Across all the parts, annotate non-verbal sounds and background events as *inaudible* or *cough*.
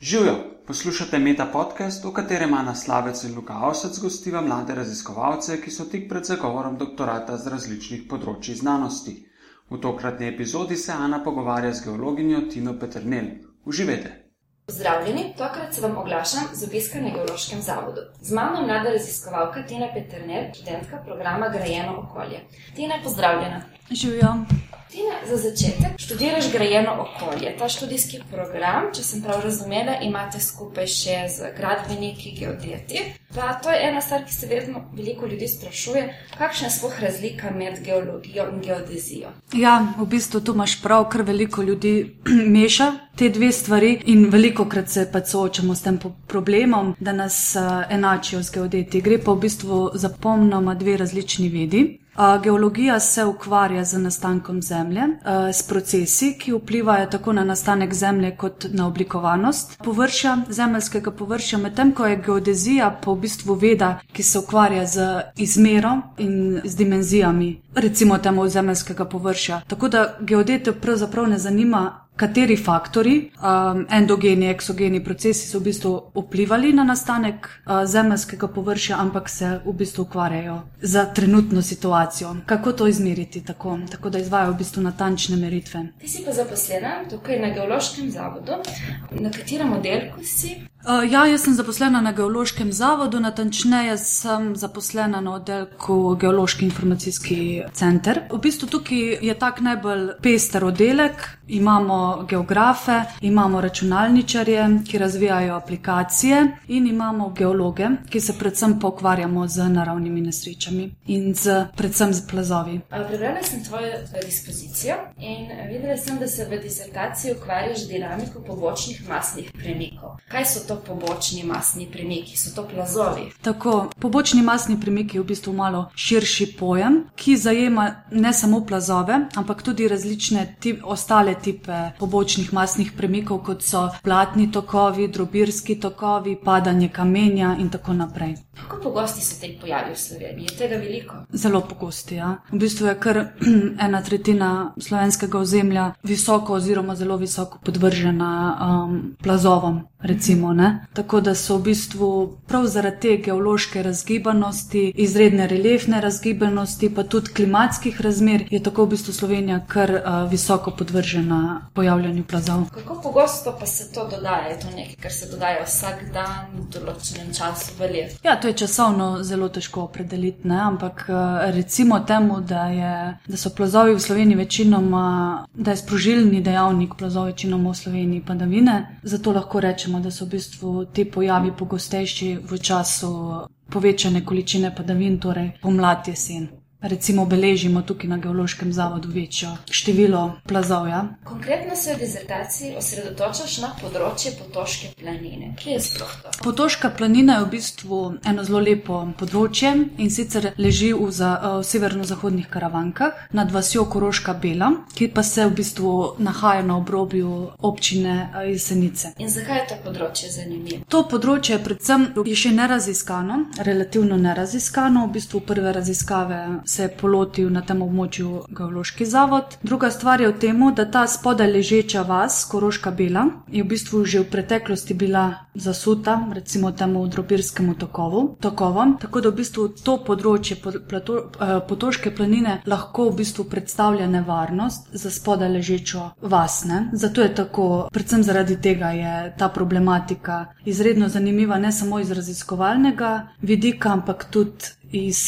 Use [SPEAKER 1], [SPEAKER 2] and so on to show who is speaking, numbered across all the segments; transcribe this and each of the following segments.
[SPEAKER 1] Živijo, poslušate Meta podcast, v katerem ima naslavec in Luka Avsec gostiva mlade raziskovalce, ki so tik pred zagovorom doktorata z različnih področji znanosti. V tokratni epizodi se Ana pogovarja z geologinjo Tino Petrnel. Uživajte!
[SPEAKER 2] Pozdravljeni, tokrat se vam oglašam z obiska na Geološkem zavodu. Z mano je mlada raziskovalka Tina Petrnel, študentka programa Grajeno okolje. Tina, pozdravljena.
[SPEAKER 3] Živijo.
[SPEAKER 2] Tina, za začetek študiraš grajeno okolje. Ta študijski program, če sem prav razumela, imate skupaj še z gradbeniki, geodeti. Pa to je ena stvar, ki se vedno veliko ljudi sprašuje, kakšna je sploh razlika med geologijo in geodezijo.
[SPEAKER 3] Ja, v bistvu tu imaš prav, ker veliko ljudi *clears throat* meša te dve stvari in veliko krat se pa soočamo s tem problemom, da nas uh, enačijo z geodeti. Gre pa v bistvu za pomnoma dve različni vedi. Geologija se ukvarja z nastankom zemlje, s procesi, ki vplivajo tako na nastanek zemlje kot na oblikovanost površja, zemeljskega površja, medtem ko je geodezija pa v bistvu veda, ki se ukvarja z izmero in z dimenzijami, recimo temu zemeljskega površja. Tako da geodete pravzaprav ne zanima kateri faktori, um, endogeni, eksogeni procesi so v bistvu vplivali na nastanek uh, zemeljskega površja, ampak se v bistvu ukvarjajo z trenutno situacijo. Kako to izmeriti tako, tako da izvajo v bistvu natančne meritve.
[SPEAKER 2] Ti si pa zaposlena tukaj na geološkem zavodu. Na katerem oddelku si?
[SPEAKER 3] Uh, ja, jaz sem zaposlena na geološkem zavodu, natančneje sem zaposlena na oddelku Geološki informacijski center. V bistvu tukaj je tak najbolj pester oddelek. Imamo geografe, imamo računalničarje, ki razvijajo aplikacije, in imamo geologe, ki se predvsem pokvarjamo z naravnimi nesrečami in z, predvsem z plazovi.
[SPEAKER 2] Prebrala sem tvojo dispozicijo in videla sem, da se v disertaciji ukvarjaš z dinamiko pobočnih masnih premikov. Kaj so to pobočni masni premiki? So to plazovi?
[SPEAKER 3] Tako, pobočni masni premiki je v bistvu malo širši pojem, ki zajema ne samo plazove, ampak tudi različne tip, ostale tipe pobočnih masnih premikov, kot so platni tokovi, drobirski tokovi, padanje kamenja in tako naprej.
[SPEAKER 2] Kako pogosti so te pojavi v Sloveniji? Je tega veliko?
[SPEAKER 3] Zelo pogosti. Ja. V bistvu je kar *clears throat* ena tretjina slovenskega ozemlja visoko oziroma zelo visoko podvržena um, plazovom. Recimo, Tako da so v bistvu prav zaradi te geološke razgibanosti, izredne reliefne razgibanosti, pa tudi klimatskih razmer, je tako v bistvu Slovenija kar uh, visoko podvržena pojavljanju plazov.
[SPEAKER 2] Kako pogosto pa se to dogaja? Je to nekaj, kar se dogaja vsak dan, v določenem času v letu?
[SPEAKER 3] Ja, to je časovno zelo težko opredeliti, ne? ampak uh, recimo temu, da, je, da so plazovi v Sloveniji večinoma, da je sprožilni dejavnik plazov večinoma v Sloveniji padavine, zato lahko rečemo, rečemo, da so v bistvu ti pojavi pogostejši v času povečane količine padavin, torej pomlad jesen recimo beležimo tukaj na geološkem zavodu večjo število plazov. Ja?
[SPEAKER 2] Konkretno se v dizertaciji osredotočaš na področje Potoške planine. Kje je sploh to?
[SPEAKER 3] Potoška planina je v bistvu eno zelo lepo področje in sicer leži v, za, v severno-zahodnih karavankah nad vasjo Koroška Bela, ki pa se v bistvu nahaja na obrobju občine Jesenice.
[SPEAKER 2] In zakaj je to področje zanimivo?
[SPEAKER 3] To področje je predvsem je še neraziskano, relativno neraziskano, v bistvu prve raziskave se je polotil na tem območju geološki zavod. Druga stvar je v tem, da ta spodaj ležeča vas, Koroška Bela, je v bistvu že v preteklosti bila zasuta, recimo temu drobirskem tokovu, tokovom. Tako da v bistvu to področje plato, eh, potoške planine lahko v bistvu predstavlja nevarnost za spodaj ležečo vas. Ne? Zato je tako, predvsem zaradi tega je ta problematika izredno zanimiva, ne samo iz raziskovalnega vidika, ampak tudi iz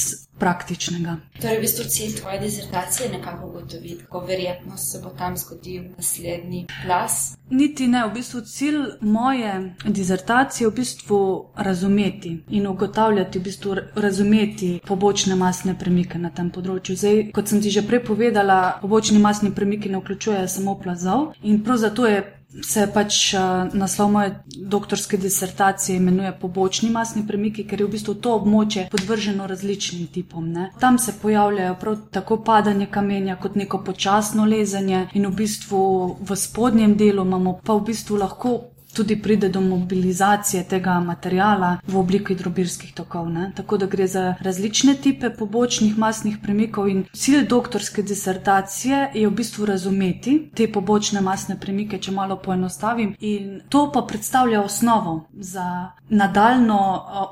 [SPEAKER 3] praktičnega.
[SPEAKER 2] Torej, v bistvu cilj tvoje dizertacije je nekako ugotoviti, kako verjetno se bo tam zgodil naslednji plas.
[SPEAKER 3] Niti ne, v bistvu cilj moje dizertacije je v bistvu razumeti in ugotavljati, v bistvu razumeti pobočne masne premike na tem področju. Zdaj, kot sem ti že prej povedala, pobočni masni premiki ne vključujejo samo plazov in prav zato je se pač naslov moje doktorske disertacije imenuje pobočni masni premiki, ker je v bistvu to območje podvrženo različnim tipom. Ne. Tam se pojavljajo prav tako padanje kamenja kot neko počasno lezenje in v bistvu v spodnjem delu imamo pa v bistvu lahko tudi pride do mobilizacije tega materijala v obliki drobirskih tokov. Ne? Tako da gre za različne type pobočnih masnih premikov in cilj doktorske disertacije je v bistvu razumeti te pobočne masne premike, če malo poenostavim. In to pa predstavlja osnovo za nadaljno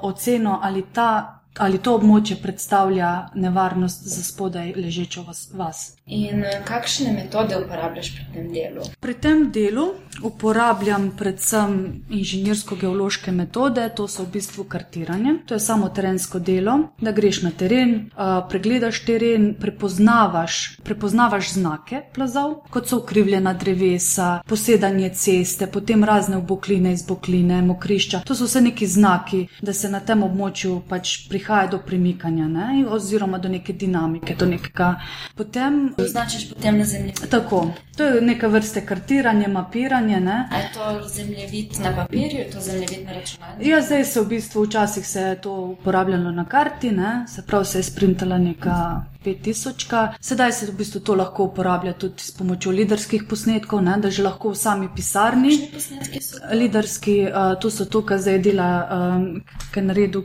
[SPEAKER 3] oceno ali ta ali to območje predstavlja nevarnost za spodaj ležečo vas.
[SPEAKER 2] In eh, kakšne metode uporabljaš pri tem delu?
[SPEAKER 3] Pri tem delu uporabljam predvsem inženirsko-geološke metode, to so v bistvu kartiranje. To je samo terensko delo, da greš na teren, pregledaš teren, prepoznavaš, prepoznavaš znake plazov, kot so ukrivljena drevesa, posedanje ceste, potem razne obokline iz bokline, mokrišča. To so vse neki znaki, da se na tem območju pač prihaja do premikanja ne? oziroma do neke dinamike, do nekega.
[SPEAKER 2] Potem označiš potem na zemlji.
[SPEAKER 3] Tako, to je neka vrste kartiranje, mapiranje.
[SPEAKER 2] Ne? Je to zemljevid na papirju, je to zemljevid na računalniku?
[SPEAKER 3] Ja, zdaj se v bistvu včasih se je to uporabljalo na karti, ne? se pravi, se je sprintala neka 5000. Sedaj se v bistvu to lahko uporablja tudi s pomočjo liderskih posnetkov, ne? da že lahko v sami pisarni. Liderski, uh, to so to, kar zdaj dela, um, kar naredil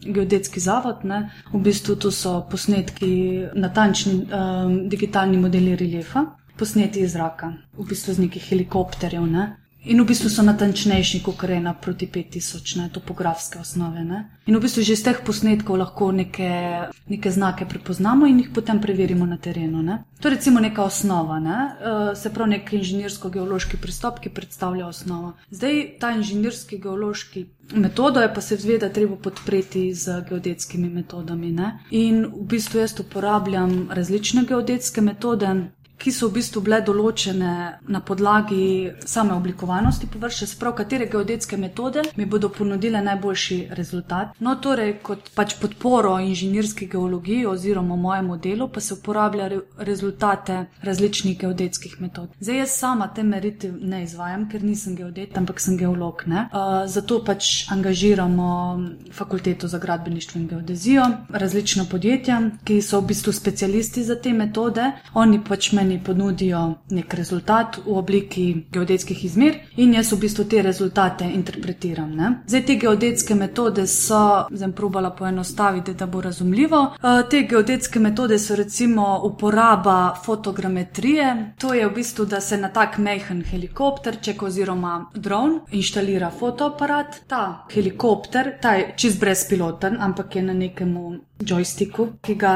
[SPEAKER 3] geodetski zavod. Ne? V bistvu to so posnetki natančni um, digitalni modeli reliefa, posneti iz zraka, v bistvu z nekih helikopterjev. Ne? In v bistvu so natančnejši, kot je na proti 5000, ne, topografske osnove. Ne. In v bistvu že iz teh posnetkov lahko neke, neke znake prepoznamo in jih potem preverimo na terenu. Ne. To je recimo neka osnova, ne. uh, se pravi nek inženirsko-geološki pristop, ki predstavlja osnovo. Zdaj ta inženirski-geološki metodo je pa se zveda treba podpreti z geodetskimi metodami. Ne. In v bistvu jaz uporabljam različne geodetske metode ki so v bistvu bile določene na podlagi same oblikovanosti površja, sprav katere geodetske metode mi bodo ponudile najboljši rezultat. No, torej, kot pač podporo inženirski geologiji oziroma mojemu delu, pa se uporablja re rezultate različnih geodetskih metod. Zdaj, jaz sama te meritev ne izvajam, ker nisem geodet, ampak sem geolog. Uh, zato pač angažiramo fakulteto za gradbeništvo in geodezijo, različna podjetja, ki so v bistvu specialisti za te metode. Oni pač me meni ponudijo nek rezultat v obliki geodetskih izmer in jaz v bistvu te rezultate interpretiram. Ne? Zdaj, te geodetske metode so, zdaj probala poenostaviti, da bo razumljivo. Uh, te geodetske metode so recimo uporaba fotogrametrije, to je v bistvu, da se na tak mehen helikopterček oziroma dron inštalira fotoaparat. Ta helikopter, ta je čist brezpiloten, ampak je na nekem joysticku, ki ga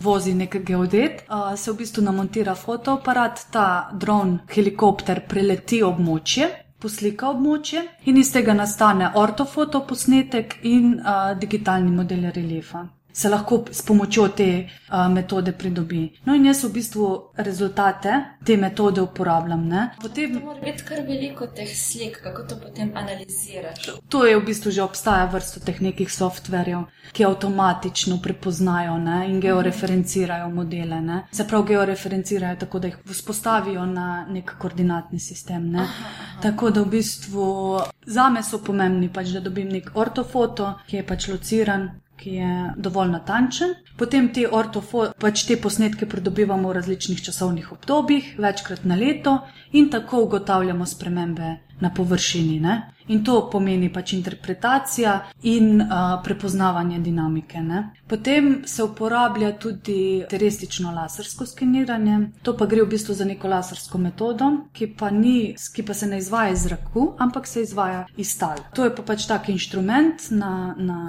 [SPEAKER 3] vozi nek geodet, se v bistvu namontira fotoaparat, ta dron, helikopter preleti območje. Poslika območje in iz tega nastane ortofoto posnetek in uh, digitalni model reliefa se lahko s pomočjo te uh, metode pridobi. No, in jaz v bistvu rezultate te metode uporabljam.
[SPEAKER 2] Potem... To mora biti kar veliko teh slik, kako to potem analiziraš.
[SPEAKER 3] To je v bistvu že obstaja vrsto teh nekih softverjev, ki avtomatično prepoznajo ne? in georeferencirajo modele. Ne? Se pravi, georeferencirajo tako, da jih vzpostavijo na nek koordinatni sistem. Ne? Aha, aha. Tako da v bistvu za me so pomembni, pač, da dobim nek ortofoto, ki je pač lociran ki je dovolj natančen. Potem te ortofo, pač te posnetke pridobivamo v različnih časovnih obdobjih, večkrat na leto in tako ugotavljamo spremembe na površini. Ne? In to pomeni pač interpretacija in uh, prepoznavanje dinamike. Ne? Potem se uporablja tudi terestično lasersko skeniranje. To pa gre v bistvu za neko lasersko metodo, ki pa, ni, ki pa se ne izvaja iz zraku, ampak se izvaja iz tal. To je pa pač tak inštrument na. na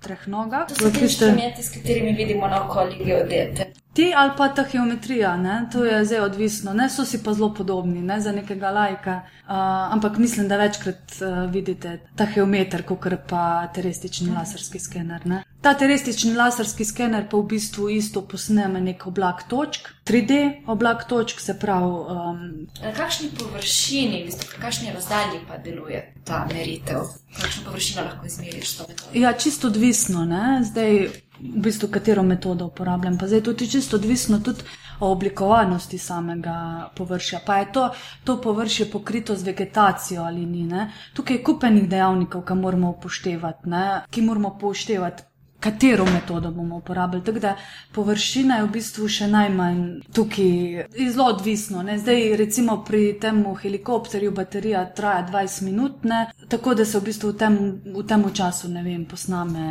[SPEAKER 3] treh nogah.
[SPEAKER 2] To so ti inštrumenti, s katerimi vidimo na okolju geodete.
[SPEAKER 3] Ti ali pa ta geometrija, ne? to je zdaj odvisno, ne? so si pa zelo podobni ne? za nekega lajka. Uh, ampak mislim, da večkrat uh, vidite ta geometer, kot pa terestični laserski skener. Ne? Ta terestični laserski skener pa v bistvu isto posneme nek oblak točk, 3D oblak točk, se pravi. Um,
[SPEAKER 2] na kakšni površini, v bistvu, kakšni razdalji pa deluje ta meritev? Kakšno površino lahko izmeriš to metodo?
[SPEAKER 3] Ja, čisto odvisno. Ne? Zdaj, v bistvu, katero metodo uporabljam. Pa zdaj je čisto odvisno tudi od oblikovanosti samega površja. Pa je to, to površje pokrito z vegetacijo ali ni. Ne? Tukaj je kupenih dejavnikov, ki moramo upoštevati. Ne? Ki moramo upoštevati katero metodo bomo uporabili. Tako da površina je v bistvu še najmanj tukaj, zelo odvisno. Ne? Zdaj, recimo pri tem helikopterju, baterija traja 20 minut, ne? tako da se v bistvu v tem, v tem času, vem, posname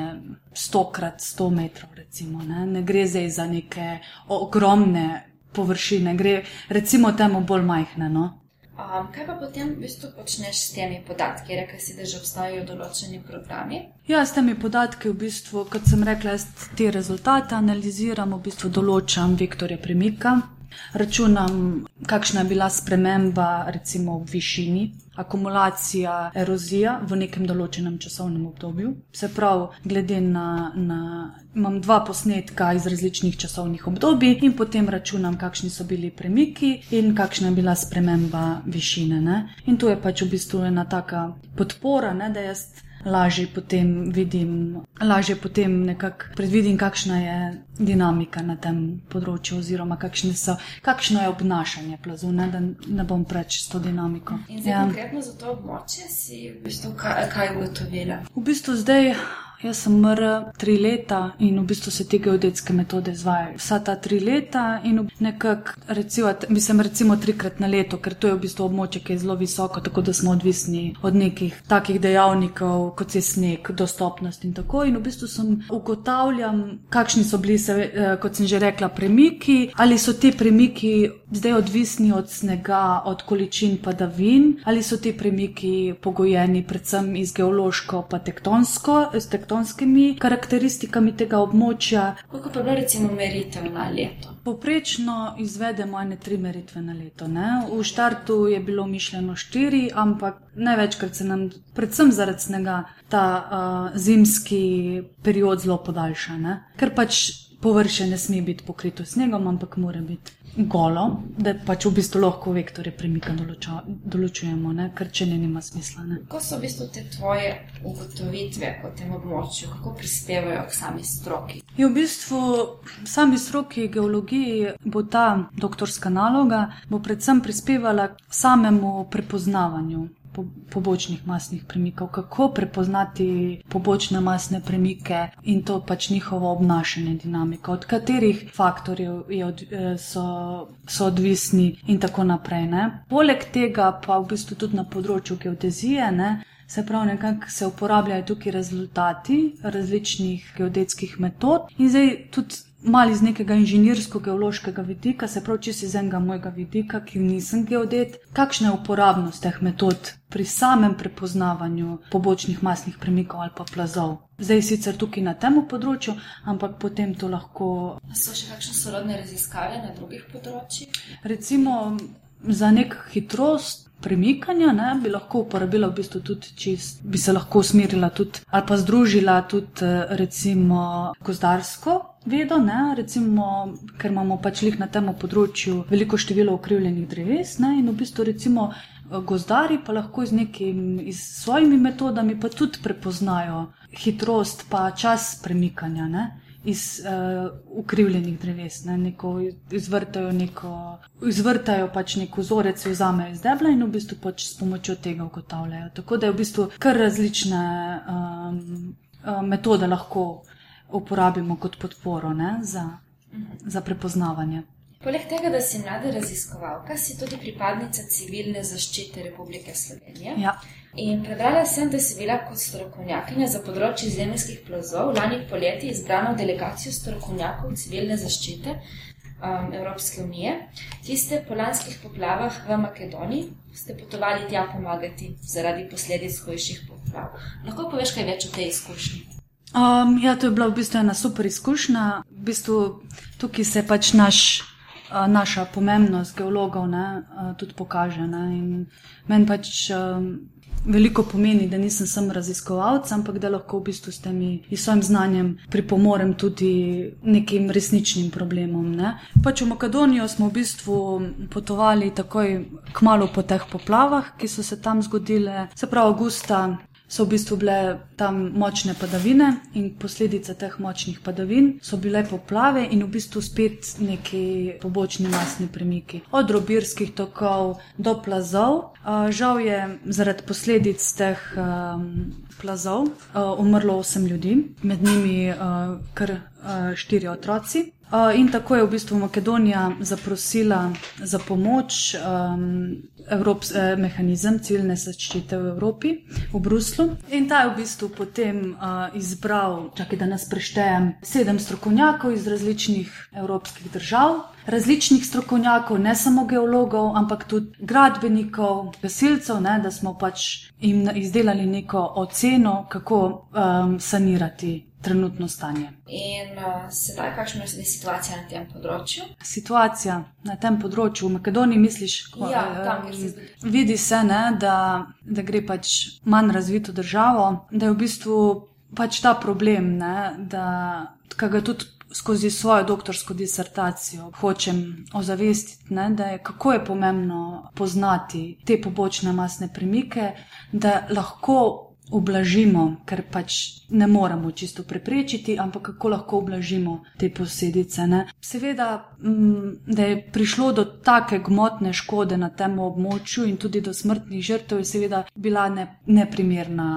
[SPEAKER 3] 100 krat 100 metrov, recimo. Ne, ne gre zdaj za neke ogromne površine, gre recimo temu bolj majhne. No?
[SPEAKER 2] Um, kaj pa potem v bistvu počneš s temi podatki? Rekli si, da že obstajajo določeni programi.
[SPEAKER 3] Ja, s temi podatki, v bistvu, kot sem rekla, te rezultate analiziram, v bistvu določam vektorje premika, računam, kakšna je bila sprememba, recimo v višini, akumulacija, erozija v nekem določenem časovnem obdobju. Se pravi, glede na, na imam dva posnetka iz različnih časovnih obdobij in potem računam, kakšni so bili premiki in kakšna je bila sprememba višine. Ne? In to je pač v bistvu ena taka podpora, ne, da jaz lažje potem vidim, lažje potem nekako predvidim, kakšna je dinamika na tem področju, oziroma so, kakšno je obnašanje plazu, ne, da ne bom preč s to dinamiko.
[SPEAKER 2] In zdaj, ja. konkretno za to območje, si v bistvu kaj, kaj ugotovila?
[SPEAKER 3] V bistvu zdaj. Jaz sem mr tri leta in v bistvu se te geodetske metode izvajajo. Vsa ta tri leta in nekako, recimo, mislim, recimo trikrat na leto, ker to je v bistvu območje, ki je zelo visoko, tako da smo odvisni od nekih takih dejavnikov, kot je sneg, dostopnost in tako. In v bistvu sem ugotavljam, kakšni so bili, se, eh, kot sem že rekla, premiki, ali so te premiki zdaj odvisni od snega, od količin padavin, ali so ti premiki pogojeni predvsem iz geološko pa tektonsko arhitektonskimi karakteristikami tega območja.
[SPEAKER 2] Koliko pa je recimo meritev na leto?
[SPEAKER 3] Poprečno izvedemo ene tri meritve na leto. Ne? V štartu je bilo mišljeno štiri, ampak največkrat se nam, predvsem zaradi snega, ta uh, zimski period zelo podaljša. Ne? Ker pač površje ne sme biti pokrito snegom, ampak mora biti golo, da pač v bistvu lahko vektore premika določa, določujemo, ne? ker če ne, nima smisla. Ne?
[SPEAKER 2] Kako so v bistvu te tvoje ugotovitve po tem območju, kako prispevajo k sami stroki?
[SPEAKER 3] Je v bistvu sami stroki geologiji bo ta doktorska naloga, bo predvsem prispevala k samemu prepoznavanju pobočnih masnih premikov, kako prepoznati pobočne masne premike in to pač njihovo obnašanje, dinamiko, od katerih faktorjev od, eh, so, so odvisni in tako naprej. Ne. Poleg tega pa v bistvu tudi na področju geodezije. Ne, Se pravi, nekako se uporabljajo tukaj rezultati različnih geodetskih metod, in zdaj tudi malo iz nekega inženirsko-geološkega vidika, se pravi, če si iz enega mojega vidika, ki nisem geodet, kakšna je uporabnost teh metod pri samem prepoznavanju pobočnih masnih premikov ali pa plazov. Zdaj sicer tukaj na tem področju, ampak potem to lahko.
[SPEAKER 2] So še kakšne sorodne raziskave na drugih področjih?
[SPEAKER 3] Recimo za nek hitrost. Premikanja ne, bi lahko uporabila v bistvu tudi čist, bi se lahko usmerila tudi ali pa združila tudi recimo gozdarsko vedo, ne, recimo, ker imamo pač lih na tem področju veliko število ukrivljenih dreves ne, in v bistvu recimo gozdari pa lahko z nekimi svojimi metodami pa tudi prepoznajo hitrost pa čas premikanja. Ne. Iz uh, ukrivljenih dreves, ne, neko izvrtajo, neko, izvrtajo pač nek vzorec, vzamejo iz debla in v bistvu pač s pomočjo tega ugotavljajo. Tako da je v bistvu kar različne um, metode lahko uporabimo kot podporo ne, za, za prepoznavanje.
[SPEAKER 2] Poleg tega, da si mlada raziskovalka, si tudi pripadnica civilne zaščite Republike Slovenije.
[SPEAKER 3] Ja.
[SPEAKER 2] In prebrala sem, da si bila kot strokovnjakinja za področje zemljskih plazov lani poleti izbrana v delegacijo strokovnjakov civilne zaščite um, Evropske unije. Tiste po lanskih poplavah v Makedoniji ste potovali tja pomagati zaradi posledic hujših poplav. Lahko poveš kaj več o tej izkušnji?
[SPEAKER 3] Um, ja, to je bila v bistvu ena super izkušnja. V bistvu tukaj se pač naš, naša pomembnost geologov ne, tudi pokaže. Meni pač veliko pomeni, da nisem samo raziskovalec, ampak da lahko v bistvu s temi svojim znanjem pripomorem tudi nekim resničnim problemom. Ne. Pač v Makedonijo smo v bistvu potovali takoj kmalo po teh poplavah, ki so se tam zgodile, se pravi, avgusta so v bistvu bile tam močne padavine in posledica teh močnih padavin so bile poplave in v bistvu spet neki pobočni masni premiki. Od robirskih tokov do plazov. Žal je zaradi posledic teh plazov umrlo osem ljudi, med njimi kar štiri otroci. In tako je v bistvu Makedonija zaprosila za pomoč um, Evrops, eh, mehanizem civilne zaščite v Evropi, v Bruslu. In ta je v bistvu potem uh, izbral, čakaj, da nas preštejem, sedem strokovnjakov iz različnih evropskih držav. Različnih strokovnjakov, ne samo geologov, ampak tudi gradbenikov, gasilcev, ne, da smo pač jim izdelali neko oceno, kako um, sanirati trenutno stanje.
[SPEAKER 2] In uh, sedaj, kakšna je situacija na tem področju?
[SPEAKER 3] Situacija na tem področju v Makedoniji, misliš,
[SPEAKER 2] ko, ja, tam, se
[SPEAKER 3] vidi se, ne, da, da gre pač manj razvito državo, da je v bistvu pač ta problem, ne, da ga tudi. Skozi svojo doktorsko disertacijo hočem ozavestiti, ne, da je kako je pomembno poznati te pobočne masne premike, da lahko ublažimo, ker pač ne moremo čisto preprečiti, ampak kako lahko ublažimo te posledice. Ne? Seveda, mm, da je prišlo do take gmotne škode na tem območju in tudi do smrtnih žrtev, je seveda bila ne, neprimerna,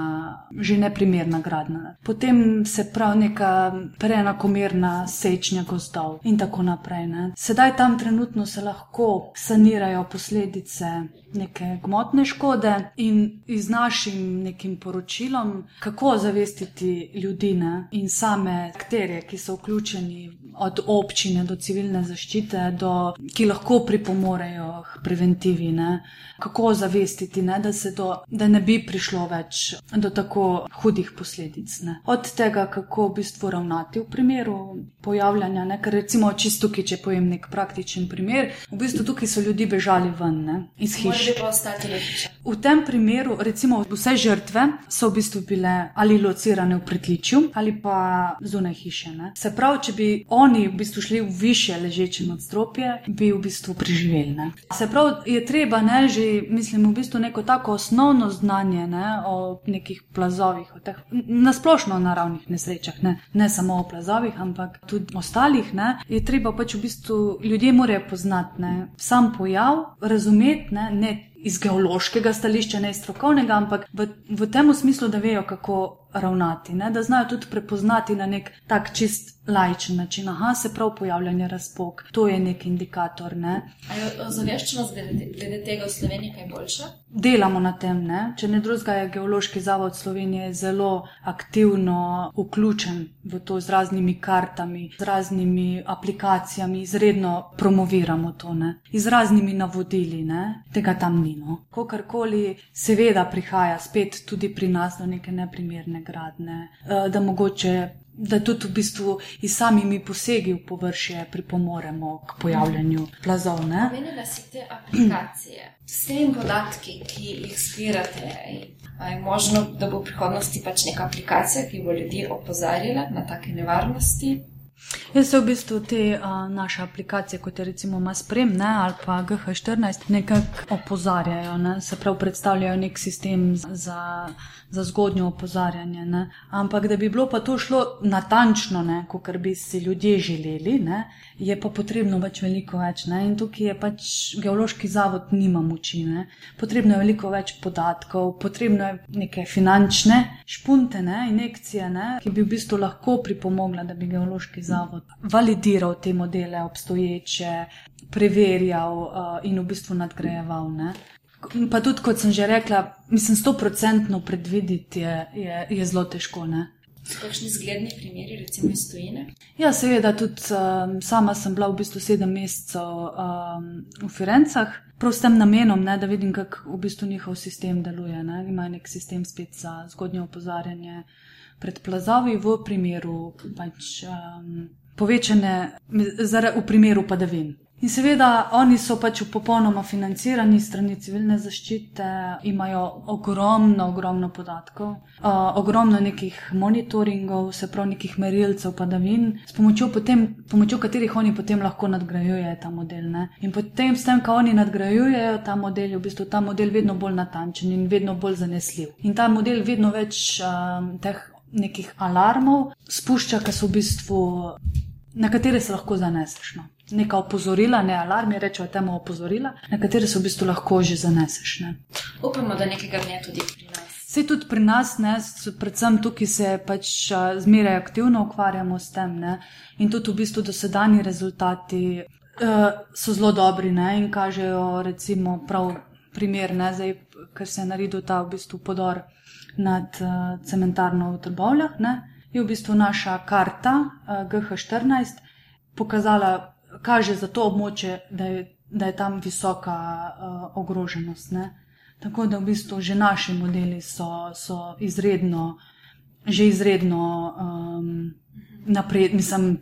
[SPEAKER 3] že neprimerna gradna. Potem se prav neka preenakomerna sečnja gozdov in tako naprej. Ne? Sedaj tam trenutno se lahko sanirajo posledice neke gmotne škode in z našim nekim poročilom, kako zavestiti ljudi ne? in same akterje, ki so vključeni od občine do civilne zaščite, do, ki lahko pripomorejo k preventivi, ne? kako zavestiti, ne? Da, do, da ne bi prišlo več do tako hudih posledic. Ne? Od tega, kako v bistvu ravnati v primeru pojavljanja, ne? ker recimo čisto tukaj, če pojem nek praktičen primer, v bistvu tukaj so ljudi bežali ven ne? iz hiše
[SPEAKER 2] že pa ostati lepiče.
[SPEAKER 3] V tem primeru, recimo, vse žrtve so v bistvu bile ali locirane v pritličju ali pa zunaj hiše. Ne? Se pravi, če bi oni v bistvu šli v više ležeče nadstropje, bi v bistvu preživeli. Ne? Se pravi, je treba ne že, mislim, v bistvu neko tako osnovno znanje ne, o nekih plazovih, o teh nasplošno naravnih nesrečah, ne? ne samo o plazovih, ampak tudi ostalih. Ne? Je treba pač v bistvu ljudje morajo poznati ne? sam pojav, razumeti, ne, ne iz geološkega stališča, ne iz strokovnega, ampak v, v tem smislu, da vejo, kako ravnati, ne? da znajo tudi prepoznati na nek tak čist lajčen način. Aha, se prav pojavljanje razpok, to je nek indikator. Ne?
[SPEAKER 2] Ozaveščenost glede, glede tega v Sloveniji kaj boljša?
[SPEAKER 3] Delamo na tem, ne? če ne drugega je Geološki zavod Slovenije zelo aktivno vključen v to z raznimi kartami, z raznimi aplikacijami, izredno promoviramo to, ne? z raznimi navodili, ne? tega tam ni. No? Kokarkoli, seveda prihaja spet tudi pri nas do neke neprimerne gradne, eh, da mogoče da tudi v bistvu iz samimi posegi v površje pripomoremo k pojavljanju plazov.
[SPEAKER 2] Omenili ste te aplikacije, s temi podatki, ki jih zbirate. Je možno, da bo v prihodnosti pač neka aplikacija, ki bo ljudi opozarjala na take nevarnosti?
[SPEAKER 3] Jaz se v bistvu te a, naše aplikacije, kot je recimo Masprem ne, ali pa GH14, nekako opozarjajo, ne, se pravi predstavljajo nek sistem za za zgodnjo opozarjanje. Ne? Ampak da bi bilo pa to šlo natančno, kot bi si ljudje želeli, ne? je pa potrebno več, veliko več. Ne? In tukaj je pač geološki zavod, nima moči. Ne? Potrebno je veliko več podatkov, potrebno je neke finančne špunte, ne? injekcije, ne? ki bi v bistvu lahko pripomogla, da bi geološki zavod validiral te modele obstoječe. Preverjal uh, in v bistvu nadgrajeval. Ne? Pa tudi, kot sem že rekla, mislim, sto procentno predvideti je, je, je zelo težko. Ne?
[SPEAKER 2] Kakšni zgledni primeri, recimo iz Tunisa?
[SPEAKER 3] Ja, seveda, tudi um, sama sem bila v bistvu sedem mesecev um, v Firencah, prav s tem namenom, ne, da vidim, kako v bistvu njihov sistem deluje. Ne. Imajo nek sistem spet za zgodnje opozarjanje pred plazovi v primeru pač, um, povečane, v primeru padavin. In seveda, oni so pač popolnoma financirani strani civilne zaščite, imajo ogromno, ogromno podatkov, uh, ogromno nekih monitoringov, se pravi nekih merilcev, padavin, s pomočjo, potem, pomočjo katerih oni potem lahko nadgrajujejo ta model. Ne? In potem, s tem, ko oni nadgrajujejo ta model, je v bistvu ta model vedno bolj natančen in vedno bolj zanesljiv. In ta model vedno več um, teh nekih alarmov spušča, ki so v bistvu. Na katere se lahko zaneseš. No? neka opozorila, ne alarmi, rečemo temu opozorila, na katere se v bistvu lahko že zaneseš. Ne.
[SPEAKER 2] Upamo, da nekega dne tudi pri nas.
[SPEAKER 3] Se tudi pri nas, ne, predvsem tukaj se pač zmeraj aktivno ukvarjamo s tem. Ne, in tudi v bistvu dosedani rezultati uh, so zelo dobri ne, in kažejo, recimo, prav primer, ne, zdaj, ker se je naredil ta v bistvu podor nad uh, cementarno v Trbovljah, ne, je v bistvu naša karta uh, GH14 pokazala kaže za to območje, da je, da je tam visoka uh, ogroženost. Ne? Tako da v bistvu že naši modeli so, so izredno, že izredno um, napredni, mislim,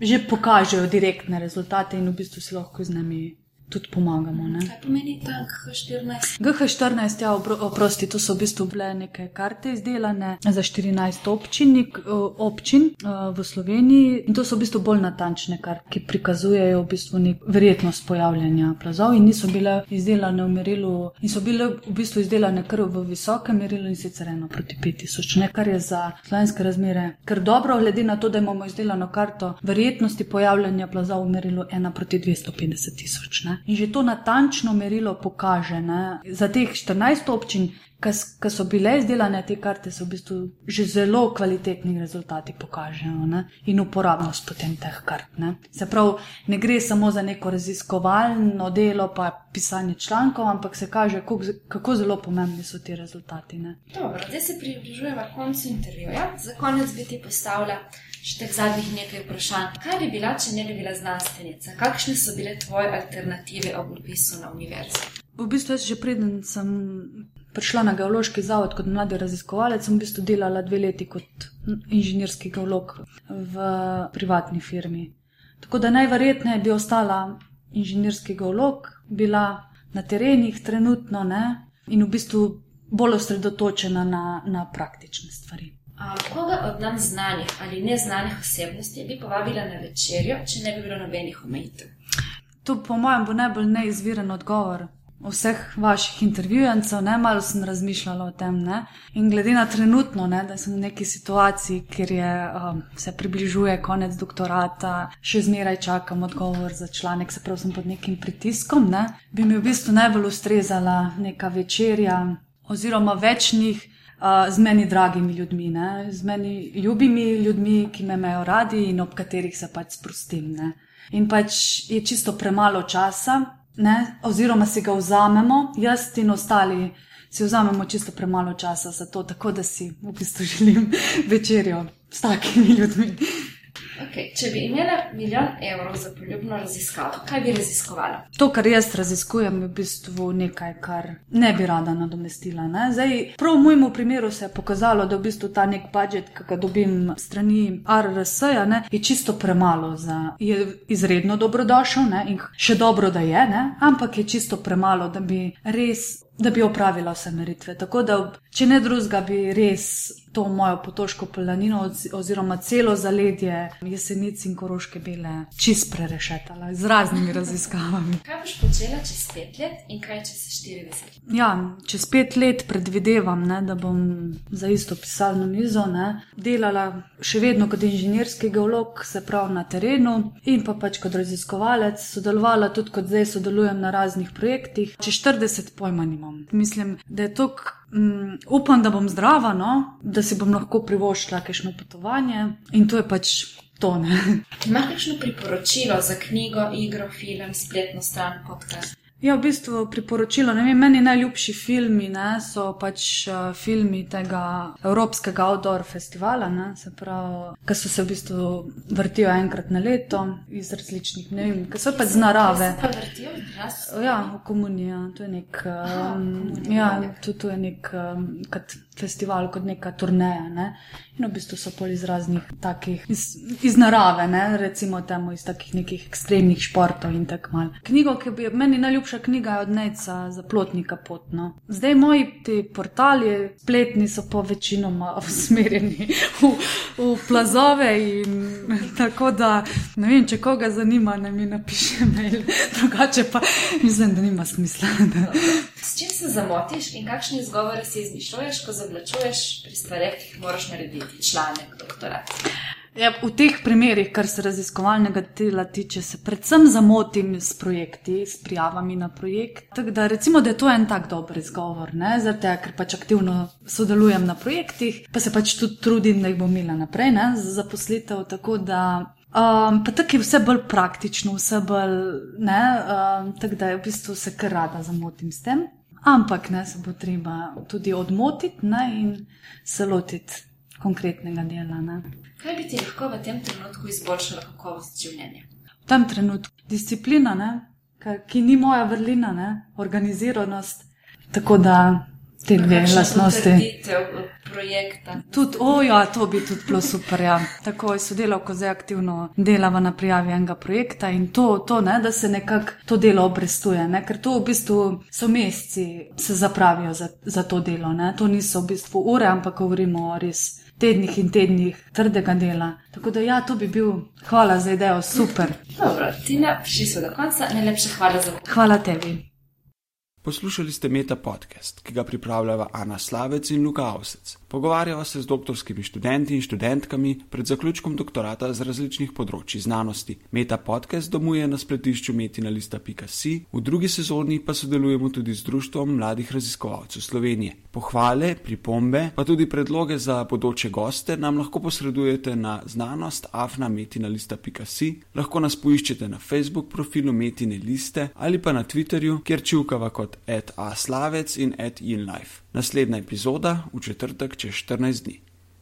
[SPEAKER 3] že pokažejo direktne rezultate in v bistvu si lahko z njimi tudi pomagamo. Ne?
[SPEAKER 2] Kaj pomeni ta GH14?
[SPEAKER 3] GH14, ja, oprosti, to so v bistvu bile neke karte izdelane za 14 občinnik, občin v Sloveniji in to so v bistvu bolj natančne karte, ki prikazujejo v bistvu nek verjetnost pojavljanja plazov in niso bile izdelane v merilu in so bile v bistvu izdelane kar v visokem merilu in sicer eno proti 5000, ne kar je za slovenske razmere. Ker dobro, glede na to, da imamo izdelano karto verjetnosti pojavljanja plazov v merilu 1 proti 250 tisoč. In že to natančno merilo pokaže. Ne? Za teh 14 občin, ki so bile izdelane te karte, so v bistvu že zelo kvalitetni rezultati pokažejo ne? in uporabnost potem teh kart. Ne? Se pravi, ne gre samo za neko raziskovalno delo, pa pisanje člankov, ampak se kaže, kako, kako zelo pomembni so ti rezultati.
[SPEAKER 2] Dobro, zdaj se približujemo koncu intervjuja. Za konec bi ti postavila teh zadnjih nekaj vprašanj. Kaj bi bila, če ne bi bila znanstvenica? Kakšne so bile tvoje alternative ob upisu na univerzo?
[SPEAKER 3] V bistvu, jaz že preden sem prišla na geološki zavod kot mladi raziskovalec, sem v bistvu delala dve leti kot inženirski geolog v privatni firmi. Tako da najverjetneje bi ostala inženirski geolog, bila na terenih trenutno ne, in v bistvu bolj osredotočena na, na praktične stvari.
[SPEAKER 2] Koga od nam znanih ali neznanih osebnosti bi povabila na večerjo, če ne bi bilo nobenih omejitev?
[SPEAKER 3] To, po mojem, bo najbolj neizviren odgovor vseh vaših intervjujencov. Ne, malo sem razmišljala o tem. Ne? In glede na trenutno, ne, da sem v neki situaciji, kjer je, um, se približuje konec doktorata, še zmeraj čakam odgovor za članek, se pravi, sem pod nekim pritiskom, ne, bi mi v bistvu najbolj ustrezala neka večerja oziroma večnih z meni dragimi ljudmi, ne? z meni ljubimi ljudmi, ki me imajo radi in ob katerih se pač sprostim. Ne? In pač je čisto premalo časa, ne? oziroma si ga vzamemo, jaz in ostali si vzamemo čisto premalo časa za to, tako da si v bistvu *laughs* želim večerjo s takimi ljudmi.
[SPEAKER 2] Okay. Če bi imela milijon evrov za poljubno raziskavo, kaj bi raziskovala?
[SPEAKER 3] To, kar jaz raziskujem, je v bistvu nekaj, kar ne bi rada nadomestila. Ne? Zdaj, prav v mojem primeru se je pokazalo, da v bistvu ta nek budžet, ki ga dobim strani RRS, -ja, je čisto premalo. Za, je izredno dobrodošel ne? in še dobro, da je, ne? ampak je čisto premalo, da bi res. Da bi opravila vse meritve. Tako da, če ne drugega, bi res to mojo potoško planino oziroma celo zaledje jesenic in koroške bele čist prerešetala z raznimi *laughs* raziskavami.
[SPEAKER 2] Kaj boš počela čez pet let in kaj čez 40?
[SPEAKER 3] Ja, čez pet let predvidevam, ne, da bom za isto pisalno mizo ne, delala še vedno kot inženirski geolog, se pravi na terenu in pa pač kot raziskovalec, sodelovala tudi kot zdaj sodelujem na raznih projektih. Če 40 pojma nimam. Mislim, da je to Um, upam, da bom zdrava, no? da si bom lahko privoščila kakšno potovanje in to je pač to.
[SPEAKER 2] Imaš kakšno priporočilo za knjigo, igro, film, spletno stran, podcast?
[SPEAKER 3] Ja, v bistvu priporočilo. Vem, meni najljubši filmi ne, so pač uh, filmi tega Evropskega outdoor festivala, ki so se v bistvu vrtijo enkrat na leto iz različnih, ne vem, ki so pač z narave. Ja, v komuniji. To je nek, um, ja, to, to je nek um, festival, kot neka turneja. Ne. In v bistvu so pol iz raznih takih, iz, iz narave, ne, recimo temu, iz takih nekih ekstremnih športov in tako mal. Knjigo, ki bi meni najljubša knjiga je od Neca za plotnika potno. Zdaj moji ti portali, spletni so pa večinoma *laughs* usmerjeni v, v plazove in *laughs* tako da ne vem, če koga zanima, ne mi napiše mail, *laughs* drugače pa mislim, da nima smisla. Da.
[SPEAKER 2] S čim se zamotiš in kakšne izgovore si izmišljuješ, ko zavlačuješ pri stvareh, ki jih moraš narediti, članek, doktorat?
[SPEAKER 3] Ja, v teh primerih, kar se raziskovalnega dela tiče, se predvsem zamotim s projekti, s prijavami na projekt. Tako da recimo, da je to en tak dober izgovor, zaradi tega, ker pač aktivno sodelujem na projektih, pa se pač tudi trudim, da jih bom imela naprej ne, za zaposlitev. Tako da. Um, pa tako je vse bolj praktično, vse bolj, ne, um, tako da v bistvu se kar rada zamotim s tem. Ampak ne, se bo treba tudi odmotiti ne, in se lotiti konkretnega dela. Ne.
[SPEAKER 2] Kaj bi ti lahko v tem trenutku izboljšalo kakovost življenja?
[SPEAKER 3] V tem trenutku disciplina, ne, ki ni moja vrlina, ne, organiziranost. Tako da te dve lastnosti. Tudi, oja, to bi tudi bilo super. Ja. Tako je sodelavko zdaj aktivno delava na prijavi enega projekta in to, to ne, da se nekako to delo obrestuje, ne, ker to v bistvu so meseci, se zapravijo za, za to delo. Ne. To niso v bistvu ure, ampak govorimo o res tednih in tednih trdega dela. Tako da, ja, to bi bil, hvala za idejo, super.
[SPEAKER 2] Dobro, Tina, prišli smo do konca, najlepša hvala za vse.
[SPEAKER 3] Hvala tebi.
[SPEAKER 1] Poslušali ste Meta podcast, ki ga pripravljava Ana Slavec in Luka Avsec. Pogovarjava se z doktorskimi študenti in študentkami pred zaključkom doktorata z različnih področji znanosti. Meta podcast domuje na spletišču metinalista.si, v drugi sezoni pa sodelujemo tudi z Društvom mladih raziskovalcev Slovenije. Pohvale, pripombe, pa tudi predloge za bodoče goste nam lahko posredujete na znanost afnametinalista.si, lahko nas poiščete na Facebook profilu Metine liste ali pa na Twitterju, kjer čivkava kot @aslavec in @inlife. Naslednja epizoda v četrtek čez 14 dni.